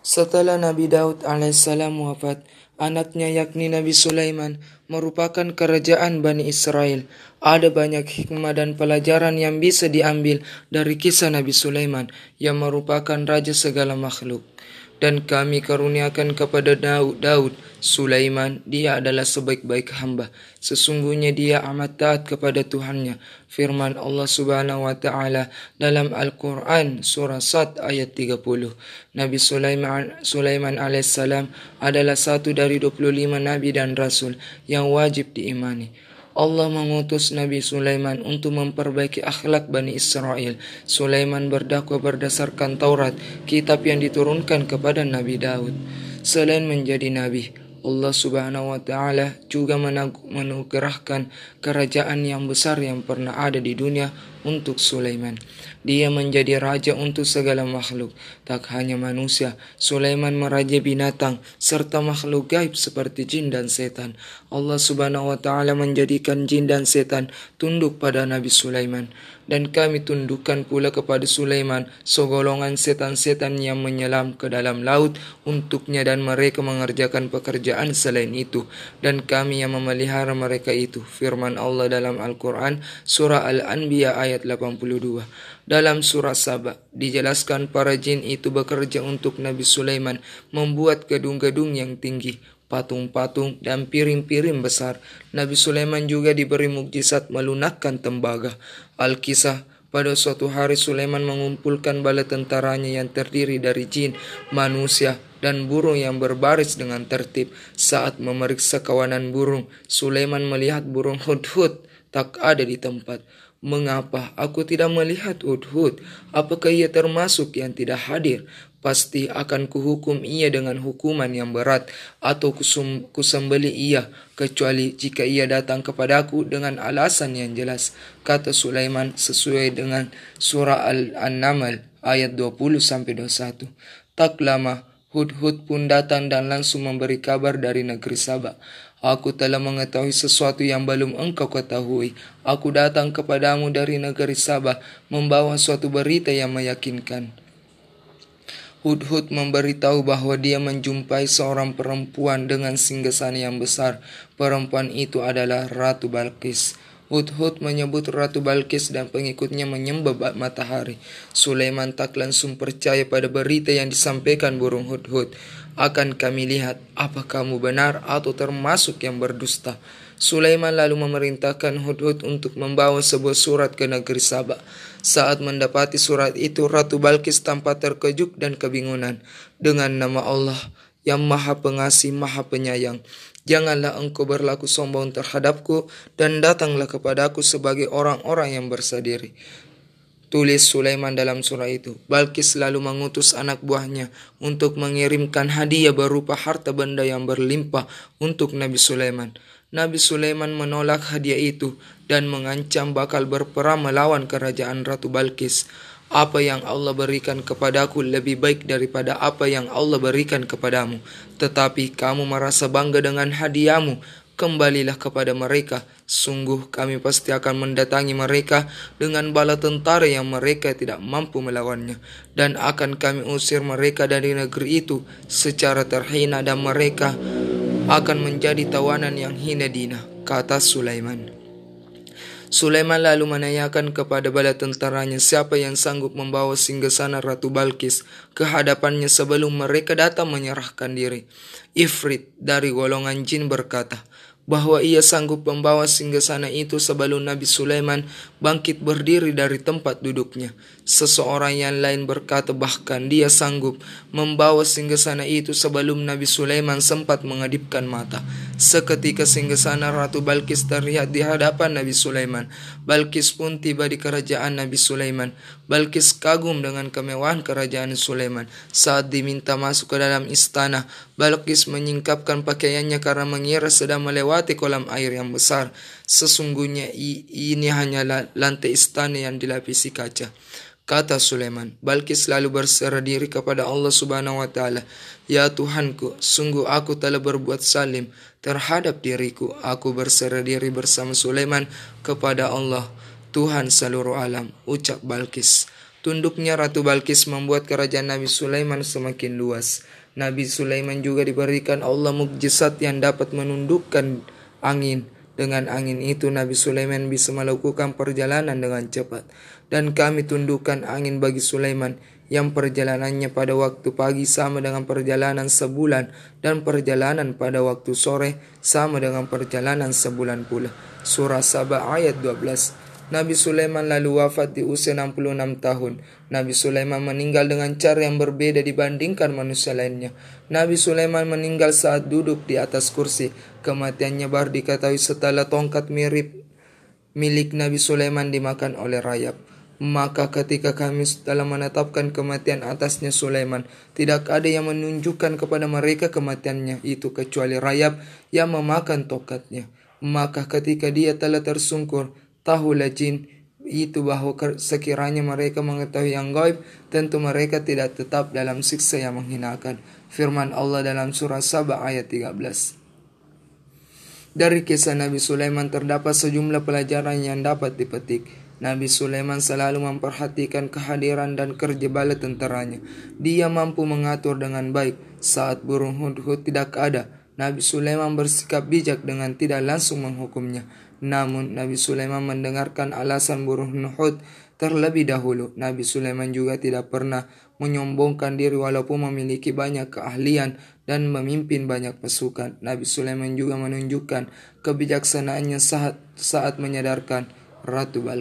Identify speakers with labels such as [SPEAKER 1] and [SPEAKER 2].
[SPEAKER 1] Setelah Nabi Daud alaihissalam wafat, anaknya yakni Nabi Sulaiman merupakan kerajaan Bani Israel. Ada banyak hikmah dan pelajaran yang bisa diambil dari kisah Nabi Sulaiman yang merupakan raja segala makhluk dan kami karuniakan kepada Daud, Daud Sulaiman, dia adalah sebaik-baik hamba. Sesungguhnya dia amat taat kepada Tuhannya. Firman Allah Subhanahu wa taala dalam Al-Qur'an surah Sad ayat 30. Nabi Sulaiman Sulaiman alaihissalam adalah satu dari 25 nabi dan rasul yang wajib diimani. Allah mengutus Nabi Sulaiman untuk memperbaiki akhlak Bani Israel. Sulaiman berdakwah berdasarkan Taurat, kitab yang diturunkan kepada Nabi Daud. Selain menjadi nabi, Allah Subhanahu wa taala juga menugerahkan kerajaan yang besar yang pernah ada di dunia untuk Sulaiman. Dia menjadi raja untuk segala makhluk, tak hanya manusia. Sulaiman meraja binatang serta makhluk gaib seperti jin dan setan. Allah Subhanahu wa taala menjadikan jin dan setan tunduk pada Nabi Sulaiman dan kami tundukkan pula kepada Sulaiman segolongan setan-setan yang menyelam ke dalam laut untuknya dan mereka mengerjakan pekerjaan selain itu dan kami yang memelihara mereka itu firman Allah dalam Al-Qur'an surah Al-Anbiya ayat 82 dalam surah Saba dijelaskan para jin itu bekerja untuk Nabi Sulaiman membuat gedung-gedung yang tinggi, patung-patung dan piring-piring besar. Nabi Sulaiman juga diberi mukjizat melunakkan tembaga. Al-Kisah pada suatu hari Sulaiman mengumpulkan bala tentaranya yang terdiri dari jin, manusia, dan burung yang berbaris dengan tertib. Saat memeriksa kawanan burung, Sulaiman melihat burung hudhud tak ada di tempat. Mengapa aku tidak melihat Hudhud? Apakah ia termasuk yang tidak hadir? Pasti akan kuhukum ia dengan hukuman yang berat atau kusum, kusembeli ia kecuali jika ia datang kepadaku dengan alasan yang jelas. Kata Sulaiman sesuai dengan surah Al-Naml ayat 20 sampai 21. Tak lama Hudhud pun datang dan langsung memberi kabar dari negeri Sabah. Aku telah mengetahui sesuatu yang belum engkau ketahui. Aku datang kepadamu dari negeri Sabah, membawa suatu berita yang meyakinkan. Hudhud memberitahu bahwa dia menjumpai seorang perempuan dengan singgasana yang besar. Perempuan itu adalah Ratu Balkis. Hudhud menyebut Ratu Balkis dan pengikutnya menyembah matahari. Sulaiman tak langsung percaya pada berita yang disampaikan burung Hudhud akan kami lihat apa kamu benar atau termasuk yang berdusta. Sulaiman lalu memerintahkan Hudhud untuk membawa sebuah surat ke negeri Sabah. Saat mendapati surat itu, Ratu Balkis tampak terkejut dan kebingungan. Dengan nama Allah yang maha pengasih, maha penyayang. Janganlah engkau berlaku sombong terhadapku dan datanglah kepadaku sebagai orang-orang yang bersadiri. Tulis Sulaiman dalam surah itu. Balkis lalu mengutus anak buahnya untuk mengirimkan hadiah berupa harta benda yang berlimpah untuk Nabi Sulaiman. Nabi Sulaiman menolak hadiah itu dan mengancam bakal berperang melawan kerajaan Ratu Balkis. Apa yang Allah berikan kepadaku lebih baik daripada apa yang Allah berikan kepadamu. Tetapi kamu merasa bangga dengan hadiahmu kembalilah kepada mereka. Sungguh kami pasti akan mendatangi mereka dengan bala tentara yang mereka tidak mampu melawannya. Dan akan kami usir mereka dari negeri itu secara terhina dan mereka akan menjadi tawanan yang hina dina, kata Sulaiman. Sulaiman lalu menanyakan kepada bala tentaranya siapa yang sanggup membawa singgasana Ratu Balkis ke hadapannya sebelum mereka datang menyerahkan diri. Ifrit dari golongan jin berkata, bahwa ia sanggup membawa singgasana itu sebelum Nabi Sulaiman bangkit berdiri dari tempat duduknya. Seseorang yang lain berkata bahkan dia sanggup membawa singgasana itu sebelum Nabi Sulaiman sempat mengedipkan mata. Seketika singgasana Ratu Balkis terlihat di hadapan Nabi Sulaiman. Balkis pun tiba di kerajaan Nabi Sulaiman. Balkis kagum dengan kemewahan kerajaan Sulaiman. Saat diminta masuk ke dalam istana, Balkis menyingkapkan pakaiannya karena mengira sedang melewati kolam air yang besar. Sesungguhnya ini hanyalah lantai istana yang dilapisi kaca. Kata Sulaiman, Balkis selalu berserah diri kepada Allah Subhanahu wa taala. Ya Tuhanku, sungguh aku telah berbuat salim terhadap diriku. Aku berserah diri bersama Sulaiman kepada Allah, Tuhan seluruh alam. Ucap Balkis. Tunduknya Ratu Balkis membuat kerajaan Nabi Sulaiman semakin luas. Nabi Sulaiman juga diberikan Allah mukjizat yang dapat menundukkan angin. Dengan angin itu Nabi Sulaiman bisa melakukan perjalanan dengan cepat. Dan kami tundukkan angin bagi Sulaiman yang perjalanannya pada waktu pagi sama dengan perjalanan sebulan dan perjalanan pada waktu sore sama dengan perjalanan sebulan pula. Surah Sabah ayat 12. Nabi Sulaiman lalu wafat di usia 66 tahun. Nabi Sulaiman meninggal dengan cara yang berbeda dibandingkan manusia lainnya. Nabi Sulaiman meninggal saat duduk di atas kursi. Kematiannya baru diketahui setelah tongkat mirip milik Nabi Sulaiman dimakan oleh rayap. Maka ketika kami telah menetapkan kematian atasnya Sulaiman, tidak ada yang menunjukkan kepada mereka kematiannya itu kecuali rayap yang memakan tongkatnya. Maka ketika dia telah tersungkur, tahulah jin itu bahwa sekiranya mereka mengetahui yang gaib, tentu mereka tidak tetap dalam siksa yang menghinakan. Firman Allah dalam surah Sabah ayat 13. Dari kisah Nabi Sulaiman terdapat sejumlah pelajaran yang dapat dipetik. Nabi Sulaiman selalu memperhatikan kehadiran dan kerja bala tentaranya. Dia mampu mengatur dengan baik saat burung hudhud tidak ada. Nabi Sulaiman bersikap bijak dengan tidak langsung menghukumnya. Namun Nabi Sulaiman mendengarkan alasan burung Nuhud terlebih dahulu. Nabi Sulaiman juga tidak pernah menyombongkan diri walaupun memiliki banyak keahlian dan memimpin banyak pasukan. Nabi Sulaiman juga menunjukkan kebijaksanaannya saat saat menyadarkan Ratu Balkis.